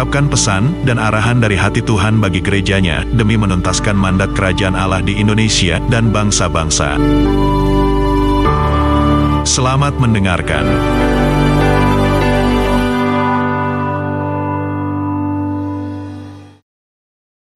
mengungkapkan pesan dan arahan dari hati Tuhan bagi gerejanya demi menuntaskan mandat kerajaan Allah di Indonesia dan bangsa-bangsa. Selamat mendengarkan.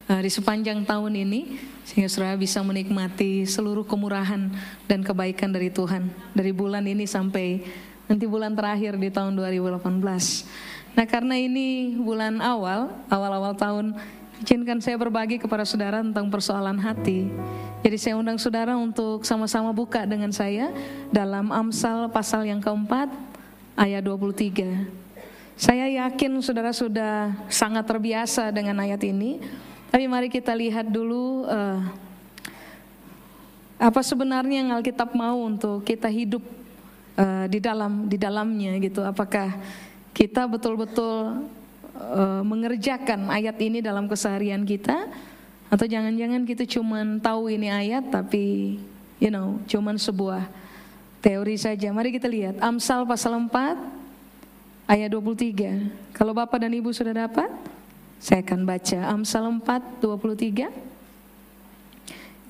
Nah, di sepanjang tahun ini sehingga saudara bisa menikmati seluruh kemurahan dan kebaikan dari Tuhan dari bulan ini sampai nanti bulan terakhir di tahun 2018. Nah karena ini bulan awal, awal-awal tahun, izinkan saya berbagi kepada saudara tentang persoalan hati. Jadi saya undang saudara untuk sama-sama buka dengan saya dalam Amsal pasal yang keempat, ayat 23. Saya yakin saudara sudah sangat terbiasa dengan ayat ini, tapi mari kita lihat dulu uh, apa sebenarnya yang Alkitab mau untuk kita hidup uh, di dalam di dalamnya gitu. Apakah kita betul-betul uh, mengerjakan ayat ini dalam keseharian kita atau jangan-jangan kita cuman tahu ini ayat tapi you know cuman sebuah teori saja. Mari kita lihat Amsal pasal 4 ayat 23. Kalau Bapak dan Ibu sudah dapat, saya akan baca Amsal 4 23.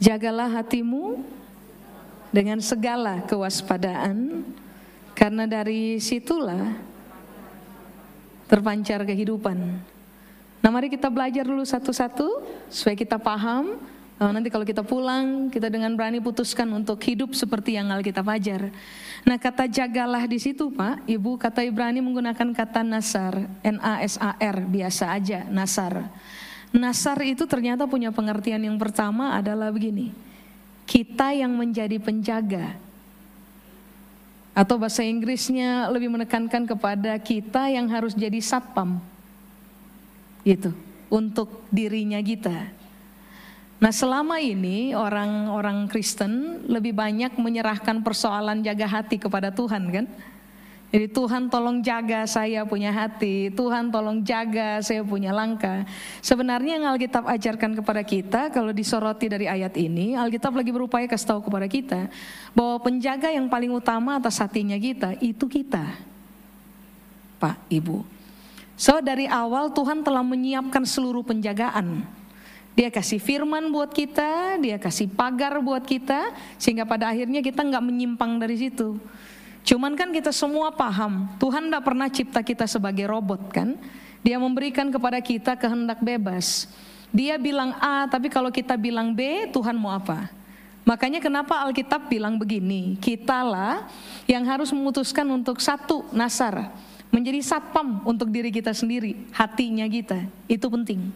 Jagalah hatimu dengan segala kewaspadaan karena dari situlah terpancar kehidupan. Nah mari kita belajar dulu satu-satu supaya kita paham Nah, nanti kalau kita pulang, kita dengan berani putuskan untuk hidup seperti yang Alkitab ajar. Nah, kata jagalah di situ, Pak, Ibu, kata Ibrani menggunakan kata nasar, N-A-S-A-R, biasa aja, nasar. Nasar itu ternyata punya pengertian yang pertama adalah begini, kita yang menjadi penjaga. Atau bahasa Inggrisnya lebih menekankan kepada kita yang harus jadi satpam. Gitu, untuk dirinya kita. Nah selama ini orang-orang Kristen lebih banyak menyerahkan persoalan jaga hati kepada Tuhan kan. Jadi Tuhan tolong jaga saya punya hati, Tuhan tolong jaga saya punya langkah. Sebenarnya yang Alkitab ajarkan kepada kita kalau disoroti dari ayat ini, Alkitab lagi berupaya kasih tahu kepada kita bahwa penjaga yang paling utama atas hatinya kita itu kita. Pak, Ibu. So dari awal Tuhan telah menyiapkan seluruh penjagaan dia kasih firman buat kita, dia kasih pagar buat kita, sehingga pada akhirnya kita nggak menyimpang dari situ. Cuman kan kita semua paham, Tuhan tidak pernah cipta kita sebagai robot kan. Dia memberikan kepada kita kehendak bebas. Dia bilang A, tapi kalau kita bilang B, Tuhan mau apa? Makanya kenapa Alkitab bilang begini, kitalah yang harus memutuskan untuk satu nasar, menjadi satpam untuk diri kita sendiri, hatinya kita, itu penting.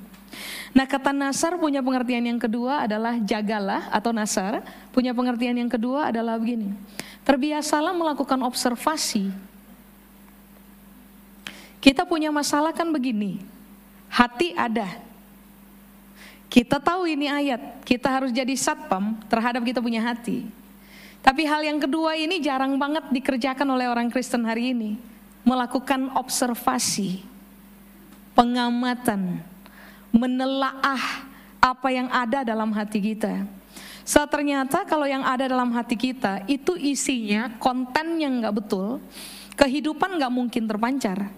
Nah kata nasar punya pengertian yang kedua adalah jagalah atau nasar punya pengertian yang kedua adalah begini. Terbiasalah melakukan observasi. Kita punya masalah kan begini. Hati ada. Kita tahu ini ayat, kita harus jadi satpam terhadap kita punya hati. Tapi hal yang kedua ini jarang banget dikerjakan oleh orang Kristen hari ini. Melakukan observasi, pengamatan, menelaah apa yang ada dalam hati kita. So ternyata kalau yang ada dalam hati kita itu isinya konten yang nggak betul, kehidupan nggak mungkin terpancar.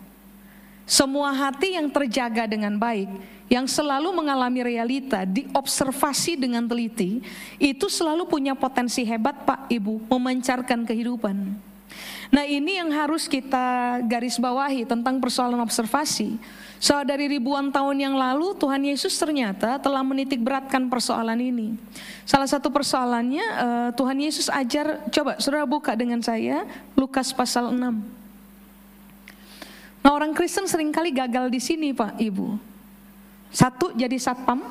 Semua hati yang terjaga dengan baik, yang selalu mengalami realita, diobservasi dengan teliti, itu selalu punya potensi hebat Pak Ibu, memancarkan kehidupan. Nah ini yang harus kita garis bawahi tentang persoalan observasi. So dari ribuan tahun yang lalu Tuhan Yesus ternyata telah menitik beratkan persoalan ini. Salah satu persoalannya uh, Tuhan Yesus ajar, coba saudara buka dengan saya Lukas pasal 6. Nah orang Kristen sering kali gagal di sini Pak Ibu. Satu jadi satpam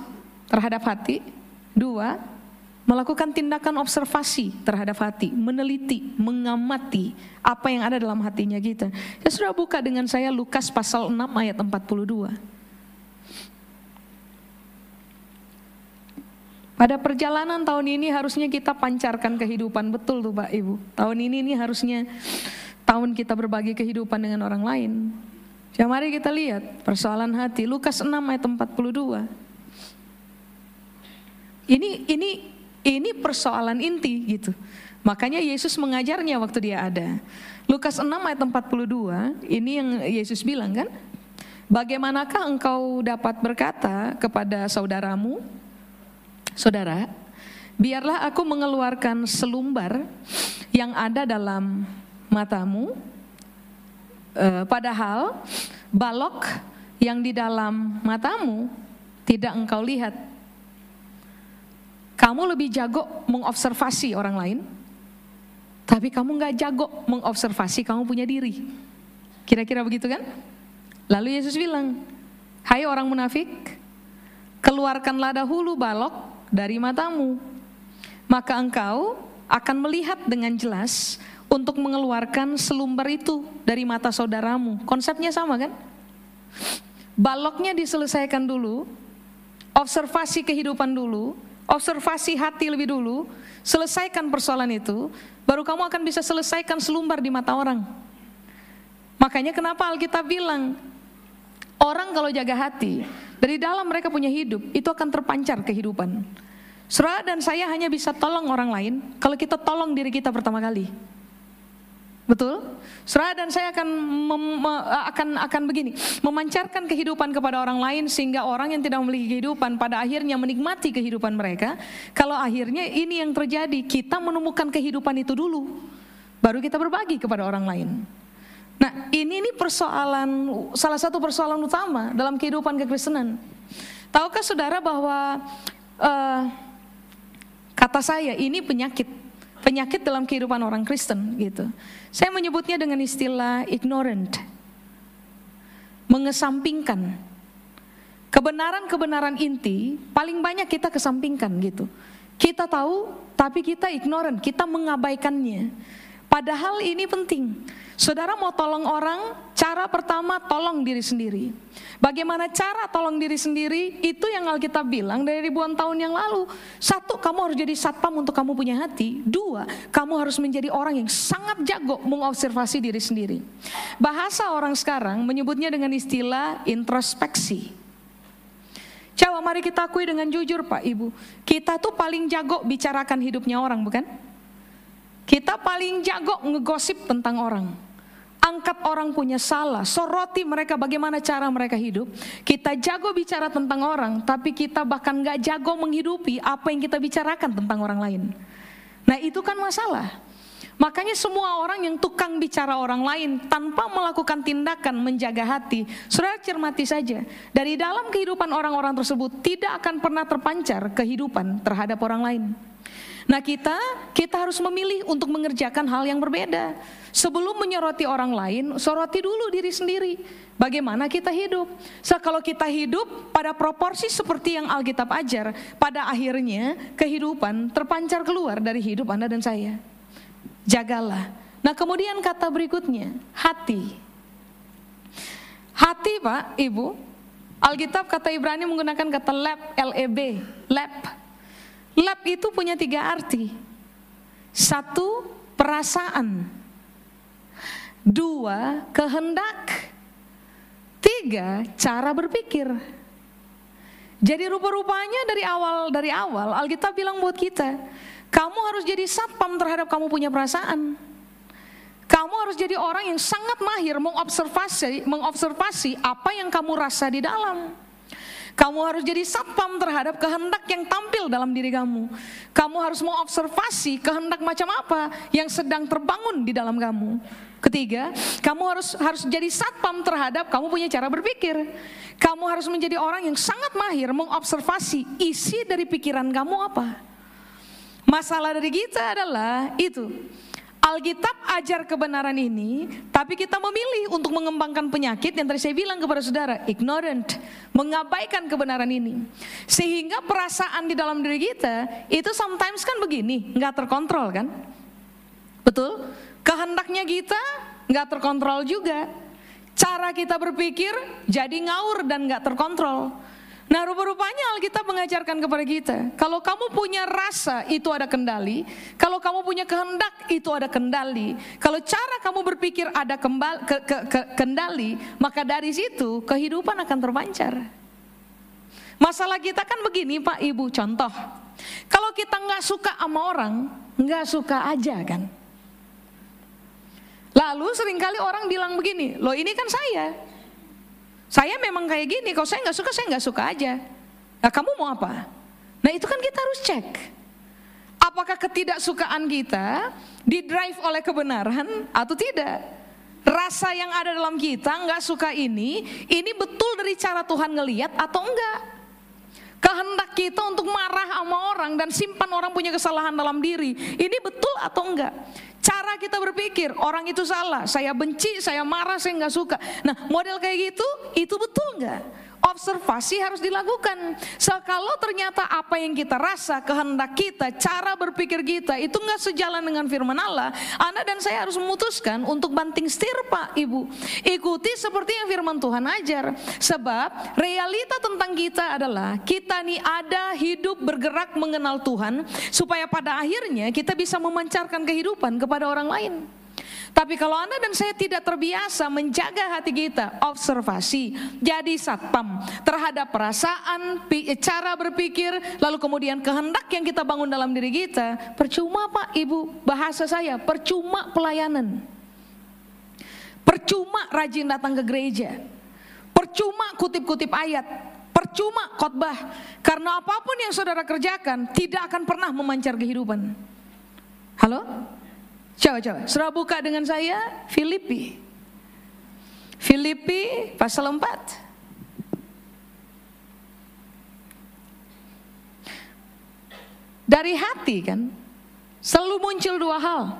terhadap hati. Dua melakukan tindakan observasi terhadap hati, meneliti, mengamati apa yang ada dalam hatinya kita. Ya sudah buka dengan saya Lukas pasal 6 ayat 42. Pada perjalanan tahun ini harusnya kita pancarkan kehidupan betul tuh Pak Ibu. Tahun ini ini harusnya tahun kita berbagi kehidupan dengan orang lain. Ya mari kita lihat persoalan hati Lukas 6 ayat 42. Ini ini ini persoalan inti gitu. Makanya Yesus mengajarnya waktu dia ada. Lukas 6 ayat 42, ini yang Yesus bilang kan? Bagaimanakah engkau dapat berkata kepada saudaramu, Saudara, biarlah aku mengeluarkan selumbar yang ada dalam matamu, e, padahal balok yang di dalam matamu tidak engkau lihat. Kamu lebih jago mengobservasi orang lain, tapi kamu nggak jago mengobservasi kamu punya diri. Kira-kira begitu kan? Lalu Yesus bilang, Hai orang munafik, keluarkanlah dahulu balok dari matamu, maka engkau akan melihat dengan jelas untuk mengeluarkan selumbar itu dari mata saudaramu. Konsepnya sama kan? Baloknya diselesaikan dulu, observasi kehidupan dulu, observasi hati lebih dulu, selesaikan persoalan itu, baru kamu akan bisa selesaikan selumbar di mata orang. Makanya kenapa Alkitab bilang, orang kalau jaga hati, dari dalam mereka punya hidup, itu akan terpancar kehidupan. Surah dan saya hanya bisa tolong orang lain kalau kita tolong diri kita pertama kali. Betul? Surah dan saya akan mem, akan akan begini, memancarkan kehidupan kepada orang lain sehingga orang yang tidak memiliki kehidupan pada akhirnya menikmati kehidupan mereka. Kalau akhirnya ini yang terjadi, kita menemukan kehidupan itu dulu, baru kita berbagi kepada orang lain. Nah, ini ini persoalan salah satu persoalan utama dalam kehidupan kekristenan. Tahukah saudara bahwa uh, kata saya ini penyakit, penyakit dalam kehidupan orang Kristen gitu. Saya menyebutnya dengan istilah ignorant, mengesampingkan kebenaran-kebenaran inti paling banyak kita kesampingkan gitu. Kita tahu, tapi kita ignorant, kita mengabaikannya. Padahal ini penting. Saudara mau tolong orang, cara pertama tolong diri sendiri. Bagaimana cara tolong diri sendiri? Itu yang Alkitab bilang dari ribuan tahun yang lalu. Satu, kamu harus jadi satpam untuk kamu punya hati. Dua, kamu harus menjadi orang yang sangat jago mengobservasi diri sendiri. Bahasa orang sekarang menyebutnya dengan istilah introspeksi. Coba mari kita akui dengan jujur Pak Ibu. Kita tuh paling jago bicarakan hidupnya orang bukan? Kita paling jago ngegosip tentang orang angkat orang punya salah, soroti mereka bagaimana cara mereka hidup. Kita jago bicara tentang orang, tapi kita bahkan gak jago menghidupi apa yang kita bicarakan tentang orang lain. Nah itu kan masalah. Makanya semua orang yang tukang bicara orang lain tanpa melakukan tindakan menjaga hati, saudara cermati saja. Dari dalam kehidupan orang-orang tersebut tidak akan pernah terpancar kehidupan terhadap orang lain. Nah kita, kita harus memilih untuk mengerjakan hal yang berbeda. Sebelum menyoroti orang lain, soroti dulu diri sendiri. Bagaimana kita hidup? So, kalau kita hidup pada proporsi seperti yang Alkitab ajar, pada akhirnya kehidupan terpancar keluar dari hidup Anda dan saya. Jagalah. Nah kemudian kata berikutnya, hati. Hati Pak, Ibu, Alkitab kata Ibrani menggunakan kata lab, L-E-B, lab. Lab itu punya tiga arti. Satu, perasaan. Dua, kehendak. Tiga, cara berpikir. Jadi rupa-rupanya dari awal dari awal Alkitab bilang buat kita, kamu harus jadi satpam terhadap kamu punya perasaan. Kamu harus jadi orang yang sangat mahir mengobservasi mengobservasi apa yang kamu rasa di dalam. Kamu harus jadi satpam terhadap kehendak yang tampil dalam diri kamu. Kamu harus mengobservasi kehendak macam apa yang sedang terbangun di dalam kamu. Ketiga, kamu harus harus jadi satpam terhadap kamu punya cara berpikir. Kamu harus menjadi orang yang sangat mahir mengobservasi isi dari pikiran kamu apa. Masalah dari kita adalah itu Alkitab ajar kebenaran ini, tapi kita memilih untuk mengembangkan penyakit yang tadi saya bilang kepada saudara, ignorant, mengabaikan kebenaran ini. Sehingga perasaan di dalam diri kita itu sometimes kan begini, nggak terkontrol kan? Betul? Kehendaknya kita nggak terkontrol juga. Cara kita berpikir jadi ngaur dan nggak terkontrol. Nah rupa-rupanya Alkitab mengajarkan kepada kita Kalau kamu punya rasa itu ada kendali Kalau kamu punya kehendak itu ada kendali Kalau cara kamu berpikir ada kembali, ke, ke, ke, kendali Maka dari situ kehidupan akan terpancar. Masalah kita kan begini Pak Ibu contoh Kalau kita nggak suka sama orang nggak suka aja kan? Lalu sering kali orang bilang begini Loh ini kan saya saya memang kayak gini, kalau saya nggak suka, saya nggak suka aja. Nah kamu mau apa? Nah itu kan kita harus cek. Apakah ketidaksukaan kita didrive oleh kebenaran atau tidak? Rasa yang ada dalam kita nggak suka ini, ini betul dari cara Tuhan ngeliat atau enggak? Kehendak kita untuk marah sama orang dan simpan orang punya kesalahan dalam diri, ini betul atau enggak? Cara kita berpikir, orang itu salah, saya benci, saya marah, saya nggak suka. Nah, model kayak gitu, itu betul nggak? Observasi harus dilakukan. So, kalau ternyata apa yang kita rasa, kehendak kita, cara berpikir kita itu nggak sejalan dengan firman Allah, Anda dan saya harus memutuskan untuk banting setir, Pak, Ibu. Ikuti seperti yang firman Tuhan ajar. Sebab realita tentang kita adalah kita nih ada hidup bergerak mengenal Tuhan supaya pada akhirnya kita bisa memancarkan kehidupan kepada orang lain. Tapi kalau Anda dan saya tidak terbiasa menjaga hati kita, observasi, jadi satpam terhadap perasaan, cara berpikir, lalu kemudian kehendak yang kita bangun dalam diri kita, percuma Pak Ibu, bahasa saya, percuma pelayanan. Percuma rajin datang ke gereja. Percuma kutip-kutip ayat. Percuma khotbah. Karena apa pun yang saudara kerjakan tidak akan pernah memancar kehidupan. Halo? Coba coba, surah buka dengan saya Filipi. Filipi pasal 4. Dari hati kan selalu muncul dua hal,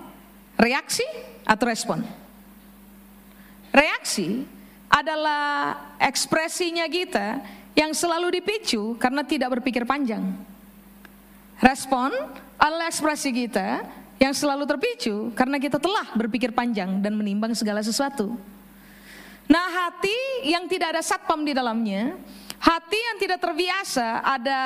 reaksi atau respon. Reaksi adalah ekspresinya kita yang selalu dipicu karena tidak berpikir panjang. Respon adalah ekspresi kita yang selalu terpicu karena kita telah berpikir panjang dan menimbang segala sesuatu. Nah, hati yang tidak ada satpam di dalamnya, hati yang tidak terbiasa ada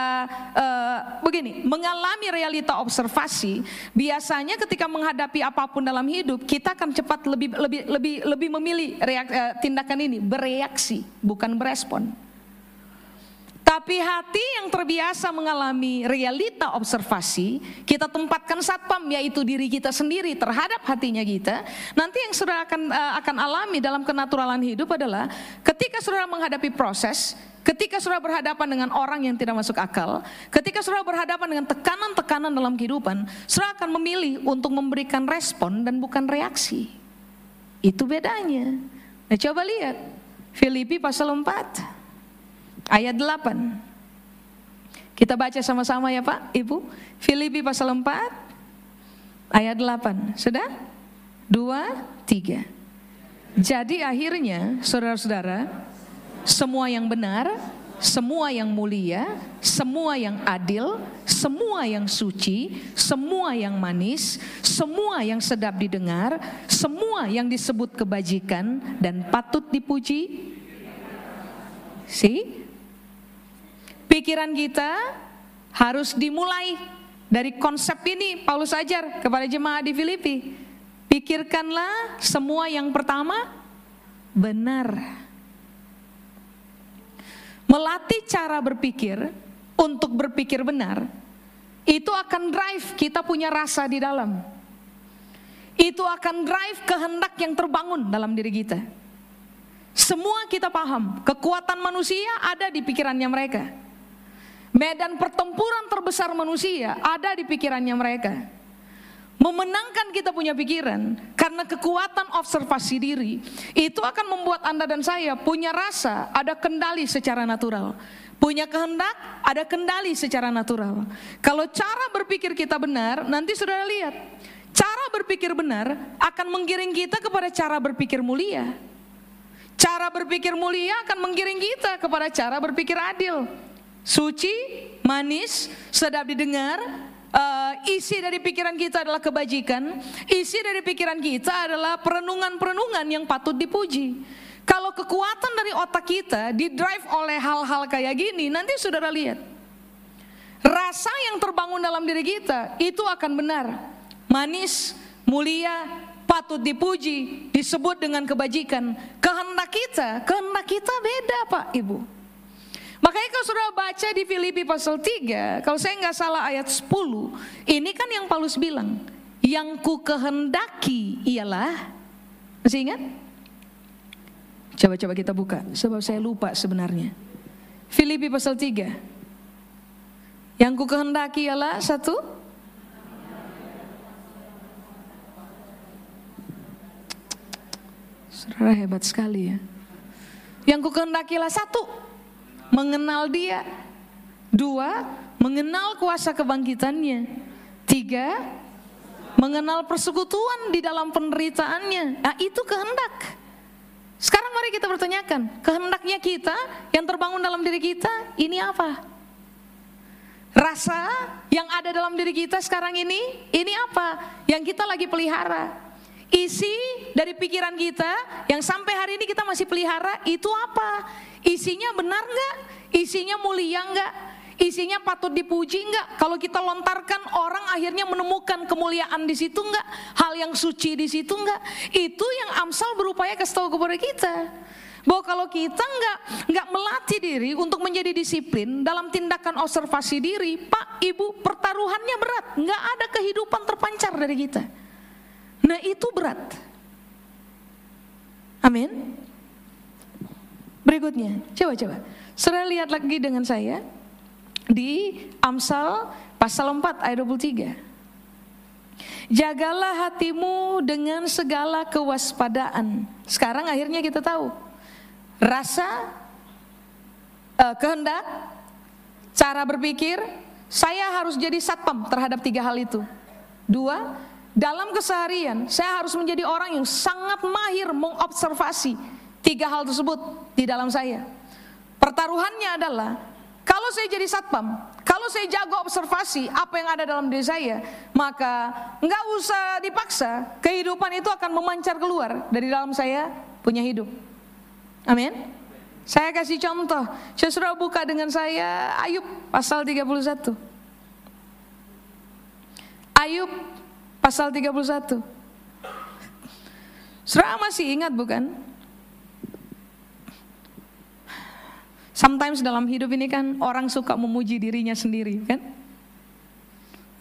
uh, begini, mengalami realita observasi, biasanya ketika menghadapi apa pun dalam hidup, kita akan cepat lebih lebih lebih lebih memilih reak, uh, tindakan ini, bereaksi, bukan berespon. Tapi hati yang terbiasa mengalami realita observasi, kita tempatkan satpam yaitu diri kita sendiri terhadap hatinya kita. Nanti yang saudara akan uh, akan alami dalam kenaturalan hidup adalah ketika saudara menghadapi proses, ketika saudara berhadapan dengan orang yang tidak masuk akal, ketika saudara berhadapan dengan tekanan-tekanan dalam kehidupan, saudara akan memilih untuk memberikan respon dan bukan reaksi. Itu bedanya. Nah, coba lihat Filipi pasal 4 ayat 8. Kita baca sama-sama ya Pak, Ibu. Filipi pasal 4 ayat 8. Sudah? Dua, tiga. Jadi akhirnya saudara-saudara, semua yang benar, semua yang mulia, semua yang adil, semua yang suci, semua yang manis, semua yang sedap didengar, semua yang disebut kebajikan dan patut dipuji. See? Pikiran kita harus dimulai dari konsep ini Paulus ajar kepada jemaat di Filipi. Pikirkanlah semua yang pertama benar. Melatih cara berpikir untuk berpikir benar itu akan drive kita punya rasa di dalam. Itu akan drive kehendak yang terbangun dalam diri kita. Semua kita paham, kekuatan manusia ada di pikirannya mereka. Medan pertempuran terbesar manusia ada di pikirannya mereka. Memenangkan kita punya pikiran karena kekuatan observasi diri itu akan membuat Anda dan saya punya rasa, ada kendali secara natural. Punya kehendak, ada kendali secara natural. Kalau cara berpikir kita benar, nanti sudah lihat. Cara berpikir benar akan menggiring kita kepada cara berpikir mulia. Cara berpikir mulia akan menggiring kita kepada cara berpikir adil suci, manis, sedap didengar, uh, isi dari pikiran kita adalah kebajikan, isi dari pikiran kita adalah perenungan-perenungan yang patut dipuji. Kalau kekuatan dari otak kita di drive oleh hal-hal kayak gini, nanti saudara lihat. Rasa yang terbangun dalam diri kita itu akan benar. Manis, mulia, patut dipuji, disebut dengan kebajikan. Kehendak kita, kehendak kita beda Pak Ibu. Makanya kalau saudara baca di Filipi pasal 3, kalau saya nggak salah ayat 10, ini kan yang Paulus bilang, yang ku kehendaki ialah, masih ingat? Coba-coba kita buka, sebab saya lupa sebenarnya. Filipi pasal 3, yang ku kehendaki ialah satu, Saudara hebat sekali ya. Yang ku kehendakilah satu, mengenal dia. Dua, mengenal kuasa kebangkitannya. Tiga, mengenal persekutuan di dalam penderitaannya. Nah, itu kehendak. Sekarang mari kita bertanyakan, kehendaknya kita yang terbangun dalam diri kita, ini apa? Rasa yang ada dalam diri kita sekarang ini, ini apa? Yang kita lagi pelihara. Isi dari pikiran kita yang sampai hari ini kita masih pelihara itu apa? Isinya benar nggak? Isinya mulia nggak? Isinya patut dipuji nggak? Kalau kita lontarkan orang akhirnya menemukan kemuliaan di situ nggak? Hal yang suci di situ nggak? Itu yang Amsal berupaya kasih tahu kepada kita. Bahwa kalau kita nggak nggak melatih diri untuk menjadi disiplin dalam tindakan observasi diri, Pak Ibu pertaruhannya berat, nggak ada kehidupan terpancar dari kita. Nah itu berat. Amin. Berikutnya, coba-coba. Saudara lihat lagi dengan saya di Amsal pasal 4 ayat 23. Jagalah hatimu dengan segala kewaspadaan. Sekarang akhirnya kita tahu. Rasa, eh, kehendak, cara berpikir, saya harus jadi satpam terhadap tiga hal itu. Dua, dalam keseharian saya harus menjadi orang yang sangat mahir mengobservasi tiga hal tersebut di dalam saya. Pertaruhannya adalah kalau saya jadi satpam, kalau saya jago observasi apa yang ada dalam diri saya, maka nggak usah dipaksa, kehidupan itu akan memancar keluar dari dalam saya punya hidup. Amin. Saya kasih contoh, saya buka dengan saya Ayub pasal 31. Ayub pasal 31. Saudara masih ingat bukan? Sometimes dalam hidup ini kan orang suka memuji dirinya sendiri kan?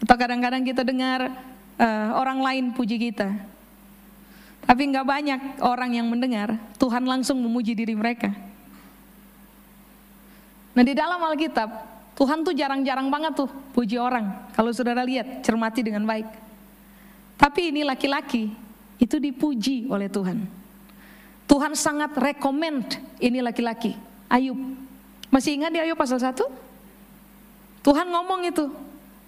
Atau kadang-kadang kita dengar uh, orang lain puji kita. Tapi nggak banyak orang yang mendengar Tuhan langsung memuji diri mereka. Nah di dalam Alkitab Tuhan tuh jarang-jarang banget tuh puji orang. Kalau saudara lihat cermati dengan baik. Tapi ini laki-laki itu dipuji oleh Tuhan. Tuhan sangat rekomend ini laki-laki. Ayub. Masih ingat di Ayub pasal 1? Tuhan ngomong itu.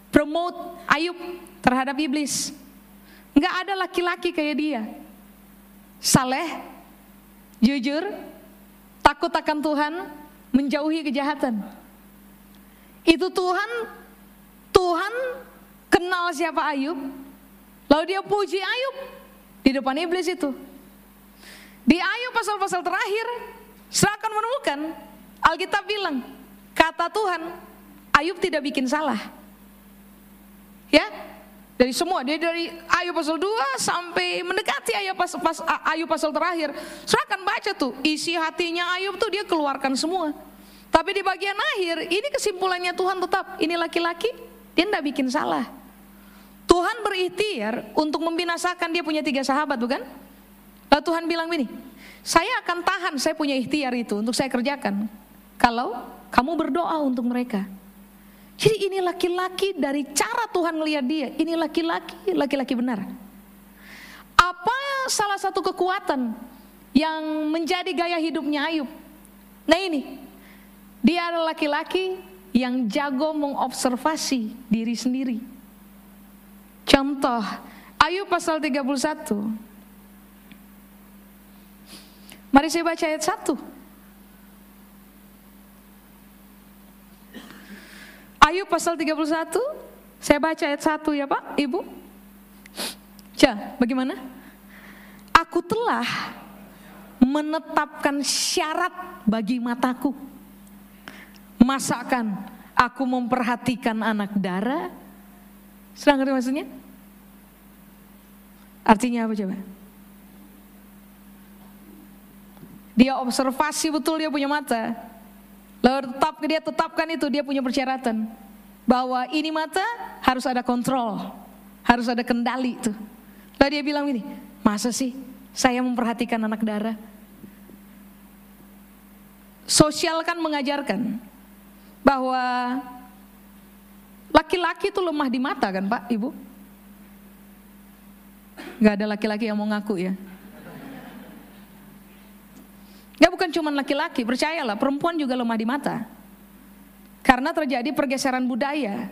Promote Ayub terhadap iblis. Enggak ada laki-laki kayak dia. Saleh, jujur, takut akan Tuhan, menjauhi kejahatan. Itu Tuhan, Tuhan kenal siapa Ayub, lalu dia puji Ayub di depan iblis itu. Di Ayub pasal-pasal terakhir, saya akan menemukan Alkitab bilang, kata Tuhan, Ayub tidak bikin salah. Ya, dari semua, dia dari Ayub pasal 2 sampai mendekati Ayub pasal, pas, Ayub pasal terakhir. Saya akan baca tuh, isi hatinya Ayub tuh dia keluarkan semua. Tapi di bagian akhir, ini kesimpulannya Tuhan tetap, ini laki-laki, dia tidak bikin salah. Tuhan berikhtiar untuk membinasakan dia punya tiga sahabat, bukan? Lalu Tuhan bilang begini, saya akan tahan, saya punya ikhtiar itu untuk saya kerjakan. Kalau kamu berdoa untuk mereka. Jadi ini laki-laki dari cara Tuhan melihat dia, ini laki-laki, laki-laki benar. Apa salah satu kekuatan yang menjadi gaya hidupnya Ayub? Nah ini, dia adalah laki-laki yang jago mengobservasi diri sendiri. Contoh, Ayub pasal 31. Mari saya baca ayat 1. Ayub pasal 31, saya baca ayat 1 ya Pak, Ibu. Ja, bagaimana? Aku telah menetapkan syarat bagi mataku. Masakan aku memperhatikan anak darah? Sedang ngerti maksudnya? Artinya apa coba? Dia observasi betul dia punya mata. Lalu tetap dia tetapkan itu dia punya persyaratan bahwa ini mata harus ada kontrol, harus ada kendali itu. Lalu dia bilang ini, masa sih saya memperhatikan anak darah? Sosial kan mengajarkan bahwa laki-laki itu lemah di mata kan Pak, Ibu? Gak ada laki-laki yang mau ngaku ya. Ya bukan cuma laki-laki, percayalah perempuan juga lemah di mata. Karena terjadi pergeseran budaya,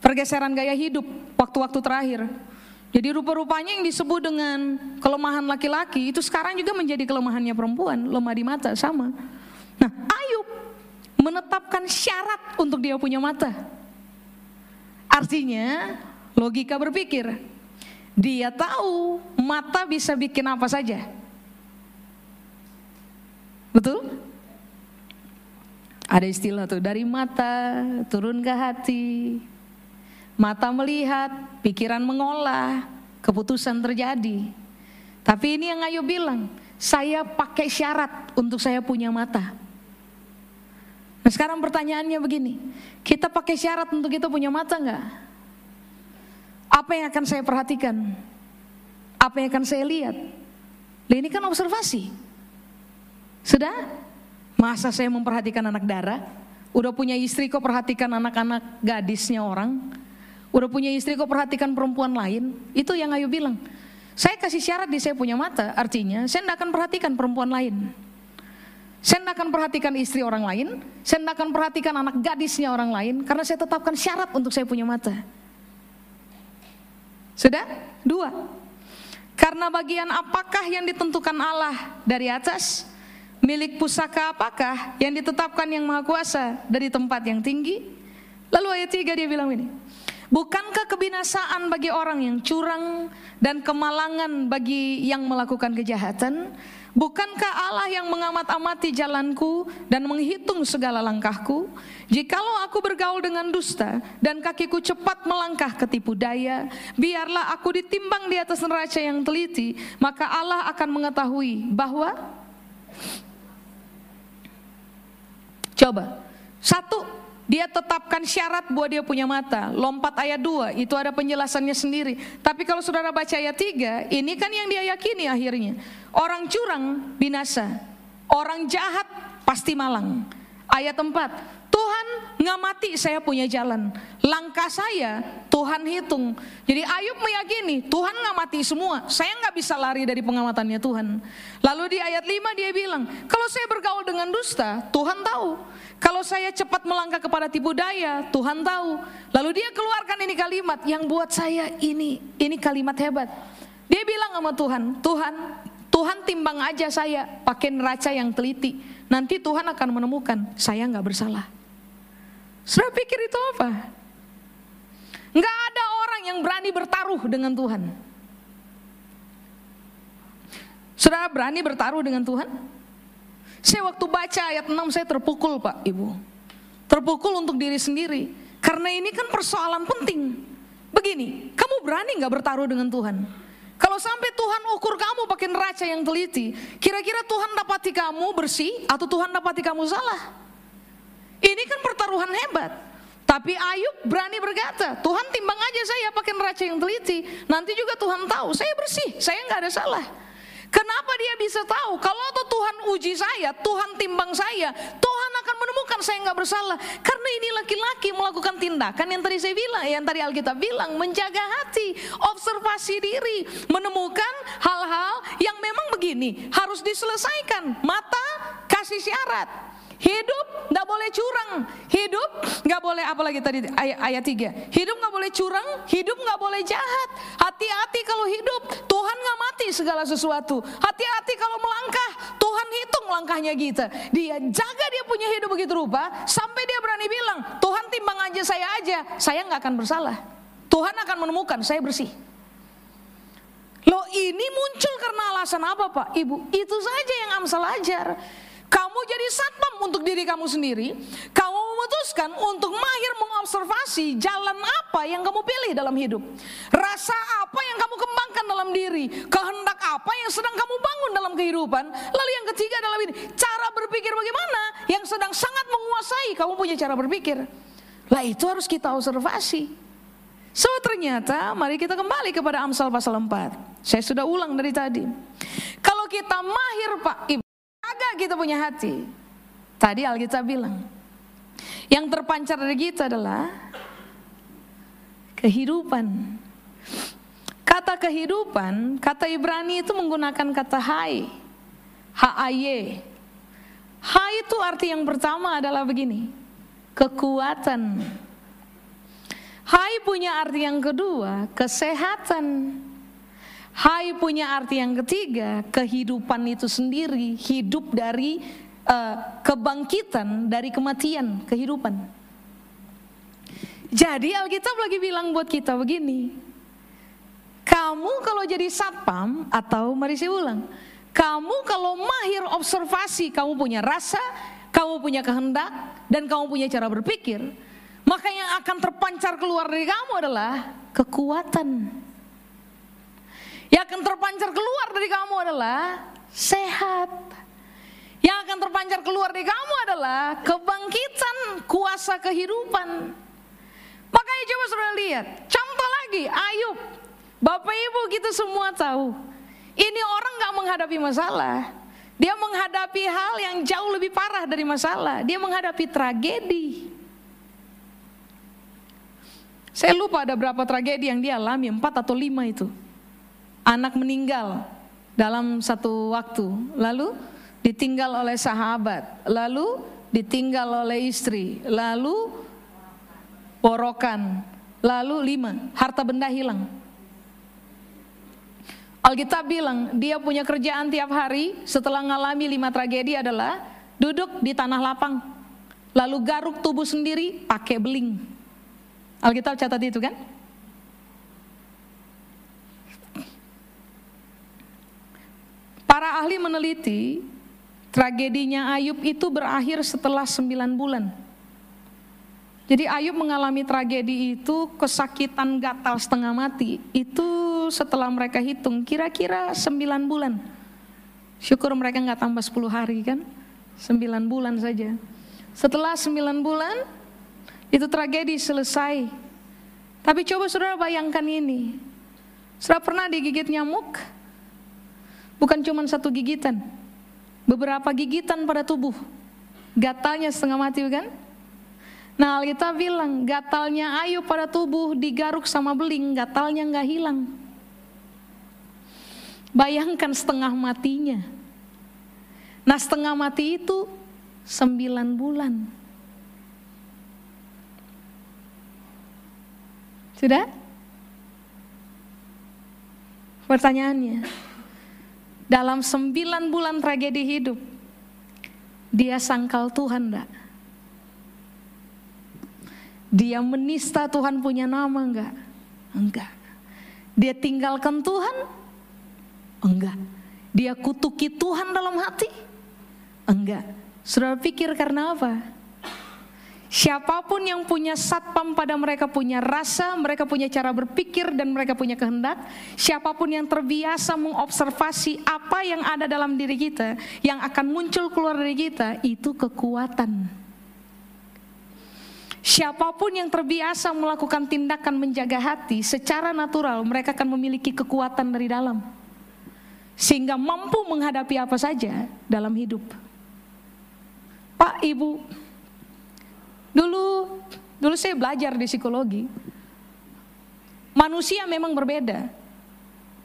pergeseran gaya hidup waktu-waktu terakhir. Jadi rupa-rupanya yang disebut dengan kelemahan laki-laki itu sekarang juga menjadi kelemahannya perempuan, lemah di mata sama. Nah, Ayub menetapkan syarat untuk dia punya mata. Artinya, logika berpikir, dia tahu mata bisa bikin apa saja. Betul? Ada istilah tuh dari mata turun ke hati. Mata melihat, pikiran mengolah, keputusan terjadi. Tapi ini yang Ayo bilang, saya pakai syarat untuk saya punya mata. Nah sekarang pertanyaannya begini, kita pakai syarat untuk kita punya mata nggak? Apa yang akan saya perhatikan? Apa yang akan saya lihat? Ini kan observasi. Sudah? Masa saya memperhatikan anak darah? Udah punya istri kok perhatikan anak-anak gadisnya orang? Udah punya istri kok perhatikan perempuan lain? Itu yang Ayu bilang. Saya kasih syarat di saya punya mata, artinya saya tidak akan perhatikan perempuan lain. Saya tidak akan perhatikan istri orang lain, saya tidak akan perhatikan anak gadisnya orang lain, karena saya tetapkan syarat untuk saya punya mata. Sudah? Dua. Karena bagian apakah yang ditentukan Allah dari atas? Milik pusaka apakah yang ditetapkan yang maha kuasa dari tempat yang tinggi? Lalu ayat 3 dia bilang ini. Bukankah kebinasaan bagi orang yang curang dan kemalangan bagi yang melakukan kejahatan? Bukankah Allah yang mengamat-amati jalanku dan menghitung segala langkahku? Jikalau aku bergaul dengan dusta dan kakiku cepat melangkah ke tipu daya, biarlah aku ditimbang di atas neraca yang teliti, maka Allah akan mengetahui bahwa Coba, satu, dia tetapkan syarat buat dia punya mata. Lompat ayat 2, itu ada penjelasannya sendiri. Tapi kalau saudara baca ayat 3, ini kan yang dia yakini akhirnya. Orang curang binasa, orang jahat pasti malang. Ayat 4, Tuhan ngamati saya punya jalan. Langkah saya Tuhan hitung. Jadi Ayub meyakini Tuhan ngamati semua. Saya nggak bisa lari dari pengamatannya Tuhan. Lalu di ayat 5 dia bilang, kalau saya bergaul dengan dusta, Tuhan tahu. Kalau saya cepat melangkah kepada tipu daya, Tuhan tahu. Lalu dia keluarkan ini kalimat yang buat saya ini, ini kalimat hebat. Dia bilang sama Tuhan, Tuhan, Tuhan timbang aja saya pakai neraca yang teliti. Nanti Tuhan akan menemukan saya nggak bersalah. Saudara pikir itu apa? Nggak ada orang yang berani bertaruh dengan Tuhan. Saudara berani bertaruh dengan Tuhan? Saya waktu baca ayat 6 saya terpukul Pak Ibu. Terpukul untuk diri sendiri. Karena ini kan persoalan penting. Begini, kamu berani nggak bertaruh dengan Tuhan? Kalau sampai Tuhan ukur kamu pakai neraca yang teliti, kira-kira Tuhan dapati kamu bersih atau Tuhan dapati kamu salah? Ini kan pertaruhan hebat. Tapi Ayub berani berkata, Tuhan timbang aja saya pakai neraca yang teliti. Nanti juga Tuhan tahu, saya bersih, saya nggak ada salah. Kenapa dia bisa tahu? Kalau tuh Tuhan uji saya, Tuhan timbang saya, Tuhan akan menemukan saya nggak bersalah. Karena ini laki-laki melakukan tindakan yang tadi saya bilang, yang tadi Alkitab bilang, menjaga hati, observasi diri, menemukan hal-hal yang memang begini harus diselesaikan. Mata kasih syarat, Hidup nggak boleh curang. Hidup nggak boleh apalagi tadi ayat, ayat 3. Hidup nggak boleh curang, hidup nggak boleh jahat. Hati-hati kalau hidup, Tuhan nggak mati segala sesuatu. Hati-hati kalau melangkah, Tuhan hitung langkahnya kita. Dia jaga dia punya hidup begitu rupa, sampai dia berani bilang, Tuhan timbang aja saya aja, saya nggak akan bersalah. Tuhan akan menemukan saya bersih. Loh ini muncul karena alasan apa Pak? Ibu, itu saja yang Amsal ajar. Kamu jadi satpam untuk diri kamu sendiri. Kamu memutuskan untuk mahir mengobservasi jalan apa yang kamu pilih dalam hidup. Rasa apa yang kamu kembangkan dalam diri. Kehendak apa yang sedang kamu bangun dalam kehidupan. Lalu yang ketiga dalam ini, cara berpikir bagaimana yang sedang sangat menguasai kamu punya cara berpikir. Lah itu harus kita observasi. So ternyata mari kita kembali kepada Amsal pasal 4. Saya sudah ulang dari tadi. Kalau kita mahir Pak Kita punya hati. Tadi Alkitab bilang, yang terpancar dari kita adalah kehidupan. Kata kehidupan, kata Ibrani itu menggunakan kata hai. H-A-Y. Hai itu arti yang pertama adalah begini, kekuatan. Hai punya arti yang kedua, kesehatan. Hai punya arti yang ketiga, kehidupan itu sendiri, hidup dari uh, kebangkitan dari kematian, kehidupan. Jadi Alkitab lagi bilang buat kita begini, kamu kalau jadi satpam atau mari saya ulang, kamu kalau mahir observasi, kamu punya rasa, kamu punya kehendak, dan kamu punya cara berpikir, maka yang akan terpancar keluar dari kamu adalah kekuatan. Yang akan terpancar keluar dari kamu adalah sehat. Yang akan terpancar keluar dari kamu adalah kebangkitan kuasa kehidupan. Makanya coba saudara lihat, contoh lagi Ayub. Bapak Ibu kita semua tahu, ini orang gak menghadapi masalah. Dia menghadapi hal yang jauh lebih parah dari masalah. Dia menghadapi tragedi. Saya lupa ada berapa tragedi yang dia alami, empat atau lima itu anak meninggal dalam satu waktu, lalu ditinggal oleh sahabat, lalu ditinggal oleh istri, lalu porokan, lalu lima, harta benda hilang. Alkitab bilang dia punya kerjaan tiap hari setelah mengalami lima tragedi adalah duduk di tanah lapang, lalu garuk tubuh sendiri pakai beling. Alkitab catat itu kan? Para ahli meneliti tragedinya Ayub itu berakhir setelah sembilan bulan. Jadi Ayub mengalami tragedi itu kesakitan gatal setengah mati. Itu setelah mereka hitung kira-kira sembilan bulan. Syukur mereka nggak tambah 10 hari kan. Sembilan bulan saja. Setelah sembilan bulan itu tragedi selesai. Tapi coba saudara bayangkan ini. Saudara pernah digigit nyamuk? Bukan cuma satu gigitan, beberapa gigitan pada tubuh. Gatalnya setengah mati kan? Nah Alkitab bilang gatalnya ayu pada tubuh digaruk sama beling, gatalnya nggak hilang. Bayangkan setengah matinya. Nah setengah mati itu sembilan bulan. Sudah? Pertanyaannya, dalam sembilan bulan tragedi hidup, dia sangkal Tuhan enggak? Dia menista Tuhan punya nama enggak? Enggak. Dia tinggalkan Tuhan? Enggak. Dia kutuki Tuhan dalam hati? Enggak. Sudah pikir karena apa? Siapa pun yang punya satpam pada mereka punya rasa, mereka punya cara berpikir dan mereka punya kehendak. Siapa pun yang terbiasa mengobservasi apa yang ada dalam diri kita, yang akan muncul keluar dari kita, itu kekuatan. Siapa pun yang terbiasa melakukan tindakan menjaga hati secara natural, mereka akan memiliki kekuatan dari dalam. Sehingga mampu menghadapi apa saja dalam hidup. Pak, Ibu, Dulu dulu saya belajar di psikologi. Manusia memang berbeda.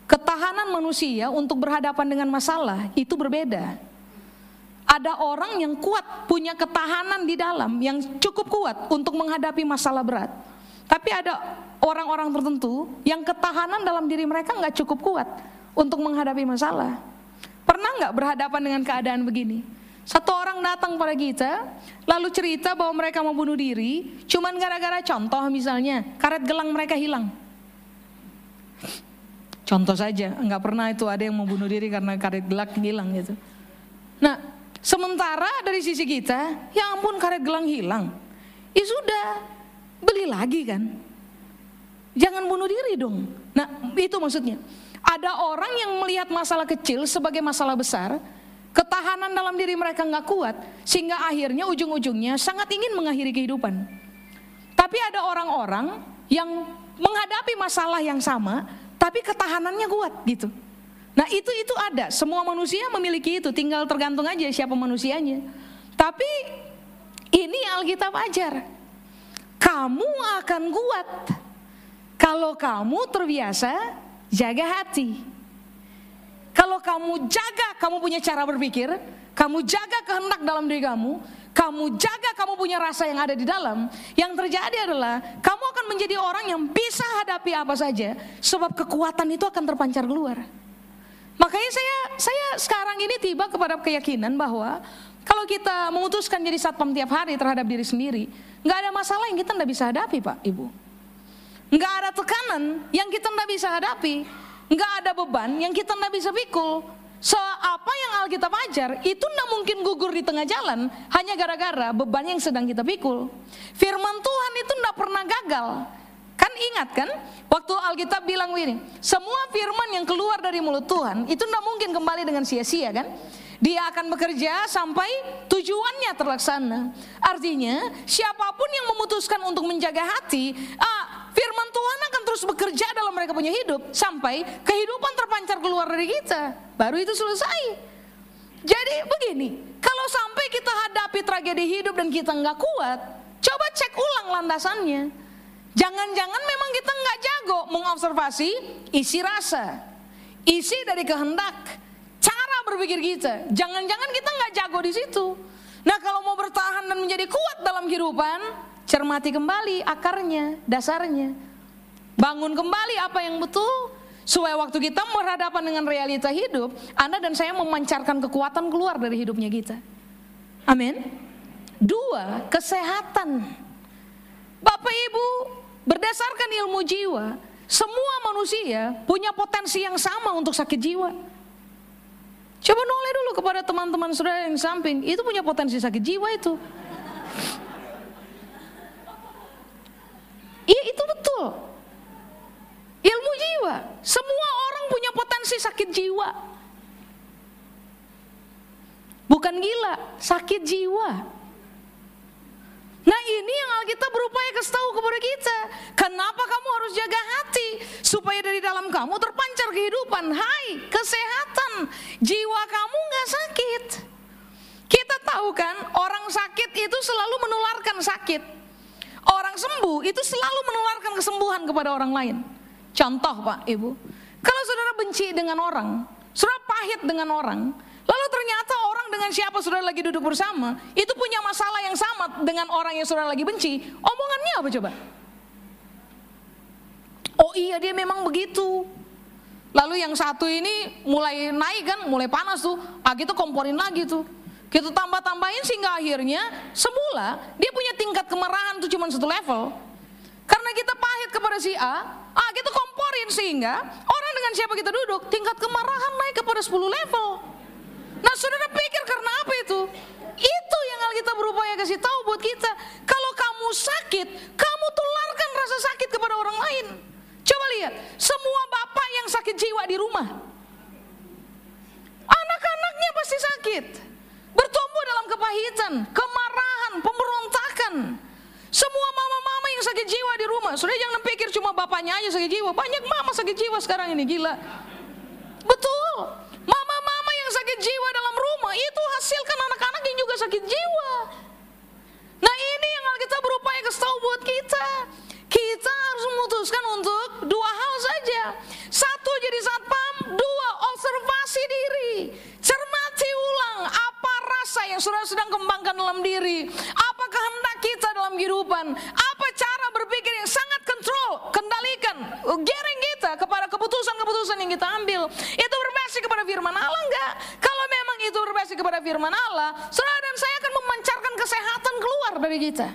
Ketahanan manusia untuk berhadapan dengan masalah itu berbeda. Ada orang yang kuat, punya ketahanan di dalam yang cukup kuat untuk menghadapi masalah berat. Tapi ada orang-orang tertentu yang ketahanan dalam diri mereka nggak cukup kuat untuk menghadapi masalah. Pernah nggak berhadapan dengan keadaan begini? Satu orang datang pada kita, lalu cerita bahwa mereka mau bunuh diri, cuman gara-gara contoh misalnya, karet gelang mereka hilang. Contoh saja, nggak pernah itu ada yang mau bunuh diri karena karet gelak hilang gitu. Nah, sementara dari sisi kita, ya ampun karet gelang hilang. Ya sudah, beli lagi kan. Jangan bunuh diri dong. Nah, itu maksudnya. Ada orang yang melihat masalah kecil sebagai masalah besar, ketahanan dalam diri mereka nggak kuat, sehingga akhirnya ujung-ujungnya sangat ingin mengakhiri kehidupan. Tapi ada orang-orang yang menghadapi masalah yang sama, tapi ketahanannya kuat gitu. Nah itu itu ada, semua manusia memiliki itu, tinggal tergantung aja siapa manusianya. Tapi ini Alkitab ajar, kamu akan kuat kalau kamu terbiasa jaga hati. Kalau kamu jaga, kamu punya cara berpikir, kamu jaga kehendak dalam diri kamu, kamu jaga kamu punya rasa yang ada di dalam, yang terjadi adalah kamu akan menjadi orang yang bisa hadapi apa saja, sebab kekuatan itu akan terpancar keluar. Makanya saya saya sekarang ini tiba kepada keyakinan bahwa kalau kita memutuskan jadi satpam tiap hari terhadap diri sendiri, nggak ada masalah yang kita nggak bisa hadapi, Pak, Ibu. Nggak ada tekanan yang kita nggak bisa hadapi, nggak ada beban yang kita nggak bisa pikul, So, apa yang Alkitab ajar itu tidak mungkin gugur di tengah jalan hanya gara-gara beban yang sedang kita pikul. Firman Tuhan itu tidak pernah gagal. Kan ingat kan, waktu Alkitab bilang begini, semua firman yang keluar dari mulut Tuhan itu tidak mungkin kembali dengan sia-sia kan? Dia akan bekerja sampai tujuannya terlaksana. Artinya, siapa pun yang memutuskan untuk menjaga hati, ah, firman Tuhan akan terus bekerja dalam mereka punya hidup sampai kehidupan terpancar keluar dari kita. Baru itu selesai. Jadi begini, kalau sampai kita hadapi tragedi hidup dan kita nggak kuat, coba cek ulang landasannya. Jangan-jangan memang kita nggak jago mengobservasi isi rasa, isi dari kehendak, cara berpikir kita. Jangan-jangan kita nggak jago di situ. Nah kalau mau bertahan dan menjadi kuat dalam kehidupan, cermati kembali akarnya, dasarnya. Bangun kembali apa yang betul. Supaya waktu kita berhadapan dengan realita hidup, Anda dan saya memancarkan kekuatan keluar dari hidupnya kita. Amin. Dua, kesehatan. Bapak Ibu, berdasarkan ilmu jiwa, semua manusia punya potensi yang sama untuk sakit jiwa. Coba noleh dulu kepada teman-teman saudara yang samping, itu punya potensi sakit jiwa itu. Iya itu betul. Ilmu jiwa. Semua orang punya potensi sakit jiwa. Bukan gila, sakit jiwa. Nah ini yang Alkitab berupaya kasih tahu kepada kita. Kenapa kamu harus jaga hati? Supaya dari dalam kamu terpancar kehidupan. Hai, kesehatan. Jiwa kamu nggak sakit. Kita tahu kan orang sakit itu selalu menularkan sakit. Orang sembuh itu selalu menularkan kesembuhan kepada orang lain. Contoh Pak Ibu. Kalau saudara benci dengan orang, saudara pahit dengan orang, Lalu ternyata orang dengan siapa saudara lagi duduk bersama, itu punya masalah yang sama dengan orang yang saudara lagi benci. Omongannya apa coba? Oh iya dia memang begitu. Lalu yang satu ini mulai naik kan, mulai panas tuh. Ah kita komporin lagi tuh. Kita tambah-tambahin sehingga akhirnya semula dia punya tingkat kemarahan tuh cuma satu level. Karena kita pahit kepada si A, ah kita komporin sehingga orang dengan siapa kita duduk tingkat kemarahan naik kepada 10 level. Nah saudara pikir karena apa itu? Itu yang kita berupaya kasih tahu buat kita. Kalau kamu sakit, kamu tularkan rasa sakit kepada orang lain. Coba lihat, semua bapak yang sakit jiwa di rumah. Anak-anaknya pasti sakit. Bertumbuh dalam kepahitan, kemarahan, pemberontakan. Semua mama-mama yang sakit jiwa di rumah. Sudah jangan pikir cuma bapaknya aja sakit jiwa. Banyak mama sakit jiwa sekarang ini, gila. Betul. Mama-mama yang sakit jiwa dalam rumah itu hasilkan anak-anak yang juga sakit jiwa. Nah ini yang kita berupaya kasih tahu buat kita. Kita harus memutuskan untuk dua hal saja. Satu jadi satpam, dua observasi diri. Cermati ulang apa rasa yang sudah sedang kembangkan dalam diri. Apa kehendak kita dalam kehidupan. Apa cara berpikir yang sangat kontrol, kendalikan, giring kita kepada keputusan-keputusan yang kita ambil. Itu berbasis kepada firman Allah enggak? Kalau memang itu berbasis kepada firman Allah, saudara dan saya akan memancarkan kesehatan keluar dari kita.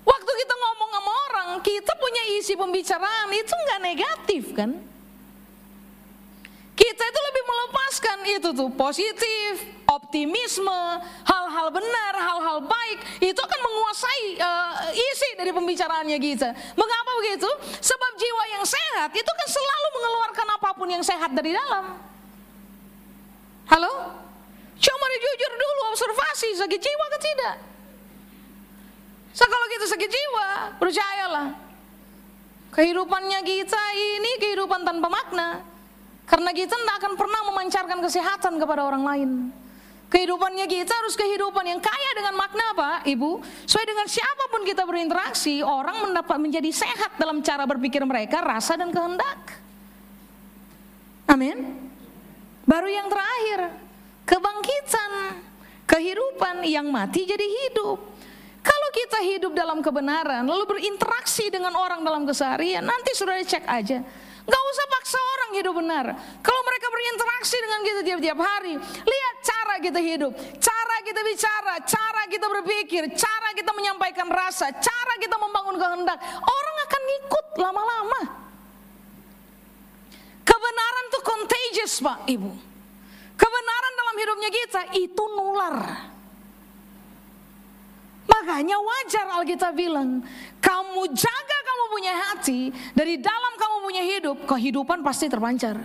Waktu kita ngomong sama orang, kita punya isi pembicaraan itu enggak negatif kan? Lepaskan itu tuh positif, optimisme, hal-hal benar, hal-hal baik itu akan menguasai uh, isi dari pembicaraannya kita. Mengapa begitu? Sebab jiwa yang sehat itu kan selalu mengeluarkan apa pun yang sehat dari dalam. Halo? Coba jujur dulu observasi sakit jiwa ke tidak. So, kalau kita sakit jiwa, percayalah. Kehidupannya kita ini kehidupan tanpa makna. Karena kita tidak akan pernah memancarkan kesehatan kepada orang lain. Kehidupannya kita harus kehidupan yang kaya dengan makna Pak, Ibu. Sesuai dengan siapa pun kita berinteraksi, orang mendapat menjadi sehat dalam cara berpikir mereka, rasa dan kehendak. Amin. Baru yang terakhir, kebangkitan, kehidupan yang mati jadi hidup. Kalau kita hidup dalam kebenaran, lalu berinteraksi dengan orang dalam keseharian, nanti sudah dicek aja Gak usah paksa orang hidup benar. Kalau mereka berinteraksi dengan kita tiap-tiap hari, lihat cara kita hidup, cara kita bicara, cara kita berpikir, cara kita menyampaikan rasa, cara kita membangun kehendak. Orang akan ikut lama-lama. Kebenaran itu contagious Pak Ibu. Kebenaran dalam hidupnya kita itu nular. Makanya wajar Alkitab bilang, kamu jaga kamu punya hati, dari dalam kamu punya hidup, kehidupan pasti terpancar.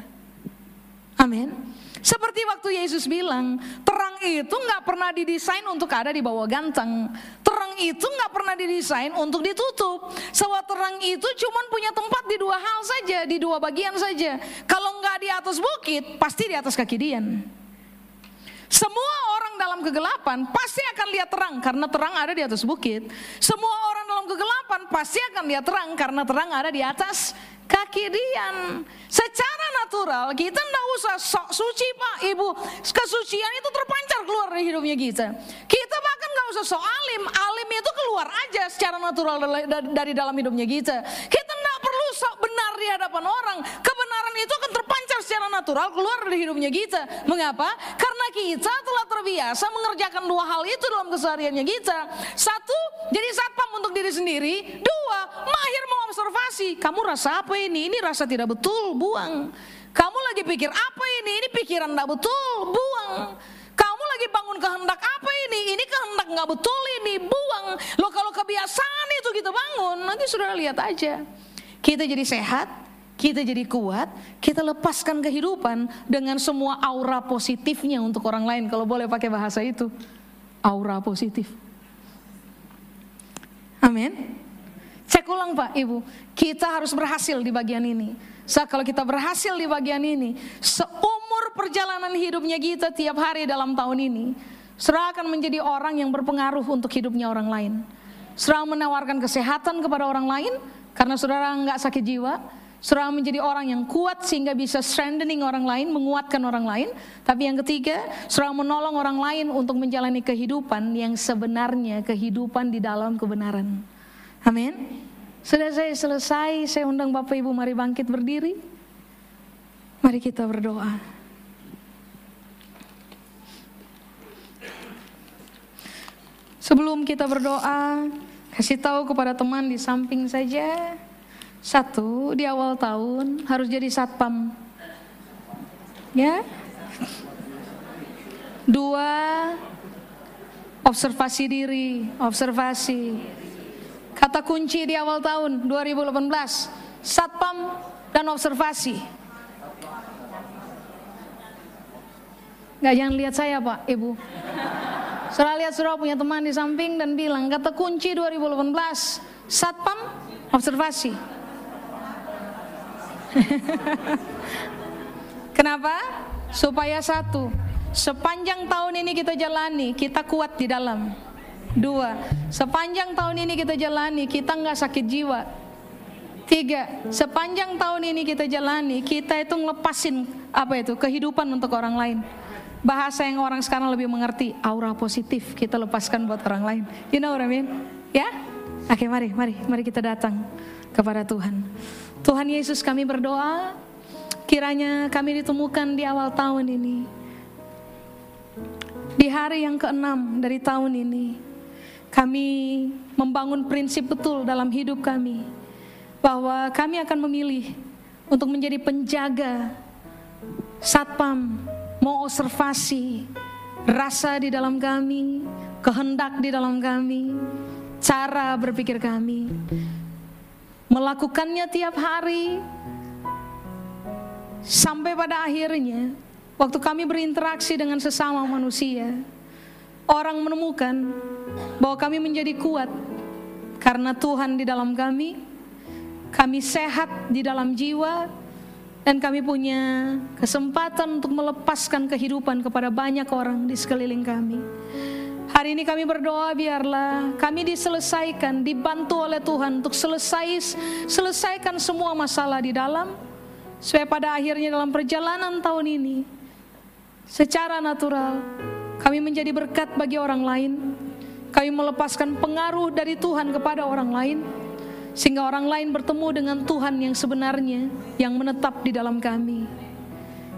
Amin. Seperti waktu Yesus bilang, terang itu nggak pernah didesain untuk ada di bawah ganteng. Terang itu nggak pernah didesain untuk ditutup. Sebab terang itu cuma punya tempat di dua hal saja, di dua bagian saja. Kalau nggak di atas bukit, pasti di atas kaki Dian. Semua orang dalam kegelapan pasti akan lihat terang karena terang ada di atas bukit. Semua orang dalam kegelapan pasti akan lihat terang karena terang ada di atas kaki Dian. Secara natural kita tidak usah sok suci pak ibu. Kesucian itu terpancar keluar dari hidupnya kita. Kita bahkan nggak usah sok alim. Alim itu keluar aja secara natural dari dalam hidupnya kita. Kita sok benar di hadapan orang. Kebenaran itu akan terpancar secara natural keluar dari hidupnya kita. Mengapa? Karena kita telah terbiasa mengerjakan dua hal itu dalam kesehariannya kita. Satu, jadi satpam untuk diri sendiri. Dua, mahir mengobservasi. Kamu rasa apa ini? Ini rasa tidak betul, buang. Kamu lagi pikir apa ini? Ini pikiran tidak betul, buang. Kamu lagi bangun kehendak apa ini? Ini kehendak nggak betul ini, buang. Lo kalau kebiasaan itu kita bangun, nanti sudah lihat aja. Kita jadi sehat, kita jadi kuat, kita lepaskan kehidupan dengan semua aura positifnya untuk orang lain. Kalau boleh pakai bahasa itu, aura positif. Amin. Cek ulang Pak, Ibu. Kita harus berhasil di bagian ini. So, kalau kita berhasil di bagian ini, seumur perjalanan hidupnya kita tiap hari dalam tahun ini, Surah akan menjadi orang yang berpengaruh untuk hidupnya orang lain. Surah menawarkan kesehatan kepada orang lain, karena saudara nggak sakit jiwa, saudara menjadi orang yang kuat sehingga bisa strengthening orang lain, menguatkan orang lain. Tapi yang ketiga, saudara menolong orang lain untuk menjalani kehidupan yang sebenarnya kehidupan di dalam kebenaran. Amin. Sudah saya selesai, saya undang Bapak Ibu mari bangkit berdiri. Mari kita berdoa. Sebelum kita berdoa, Kasih tahu kepada teman di samping saja. Satu, di awal tahun harus jadi satpam. Ya. Dua, observasi diri, observasi. Kata kunci di awal tahun 2018, satpam dan observasi. Gak jangan lihat saya Pak, Ibu. Saudara lihat saudara punya teman di samping dan bilang, kata kunci 2018, satpam observasi. Kenapa? Supaya satu, sepanjang tahun ini kita jalani, kita kuat di dalam. Dua, sepanjang tahun ini kita jalani, kita nggak sakit jiwa. Tiga, sepanjang tahun ini kita jalani, kita itu ngelepasin apa itu kehidupan untuk orang lain bahasa yang orang sekarang lebih mengerti aura positif kita lepaskan buat orang lain. You know what I mean? Ya? Oke mari mari mari kita datang kepada Tuhan. Tuhan Yesus kami berdoa. Kiranya kami ditemukan di awal tahun ini. Di hari yang keenam dari tahun ini kami membangun prinsip betul dalam hidup kami bahwa kami akan memilih untuk menjadi penjaga satpam mau observasi rasa di dalam kami, kehendak di dalam kami, cara berpikir kami. Melakukannya tiap hari sampai pada akhirnya waktu kami berinteraksi dengan sesama manusia, orang menemukan bahwa kami menjadi kuat karena Tuhan di dalam kami, kami sehat di dalam jiwa, dan kami punya kesempatan untuk melepaskan kehidupan kepada banyak orang di sekeliling kami. Hari ini kami berdoa biarlah kami diselesaikan, dibantu oleh Tuhan untuk selesai selesaikan semua masalah di dalam supaya pada akhirnya dalam perjalanan tahun ini secara natural kami menjadi berkat bagi orang lain. Kami melepaskan pengaruh dari Tuhan kepada orang lain sehingga orang lain bertemu dengan Tuhan yang sebenarnya yang menetap di dalam kami.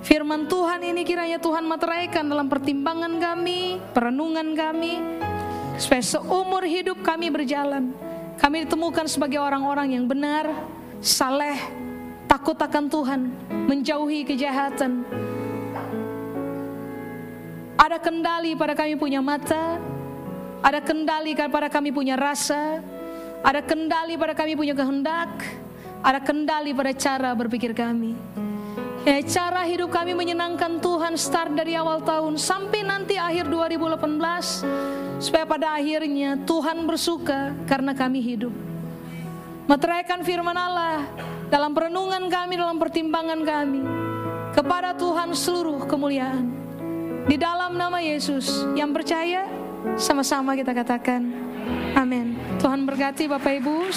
Firman Tuhan ini kiranya Tuhan materaikan dalam pertimbangan kami, perenungan kami, supaya seumur hidup kami berjalan, kami ditemukan sebagai orang-orang yang benar, saleh, takut akan Tuhan, menjauhi kejahatan. Ada kendali pada kami punya mata, ada kendali pada kami punya rasa, ada kendali pada kami punya kehendak, ada kendali pada cara berpikir kami. Ya, cara hidup kami menyenangkan Tuhan start dari awal tahun sampai nanti akhir 2018 supaya pada akhirnya Tuhan bersuka karena kami hidup. Meteraikan firman Allah dalam perenungan kami, dalam pertimbangan kami kepada Tuhan seluruh kemuliaan. Di dalam nama Yesus yang percaya sama-sama kita katakan amin. Tuhan berkati Bapak Ibu.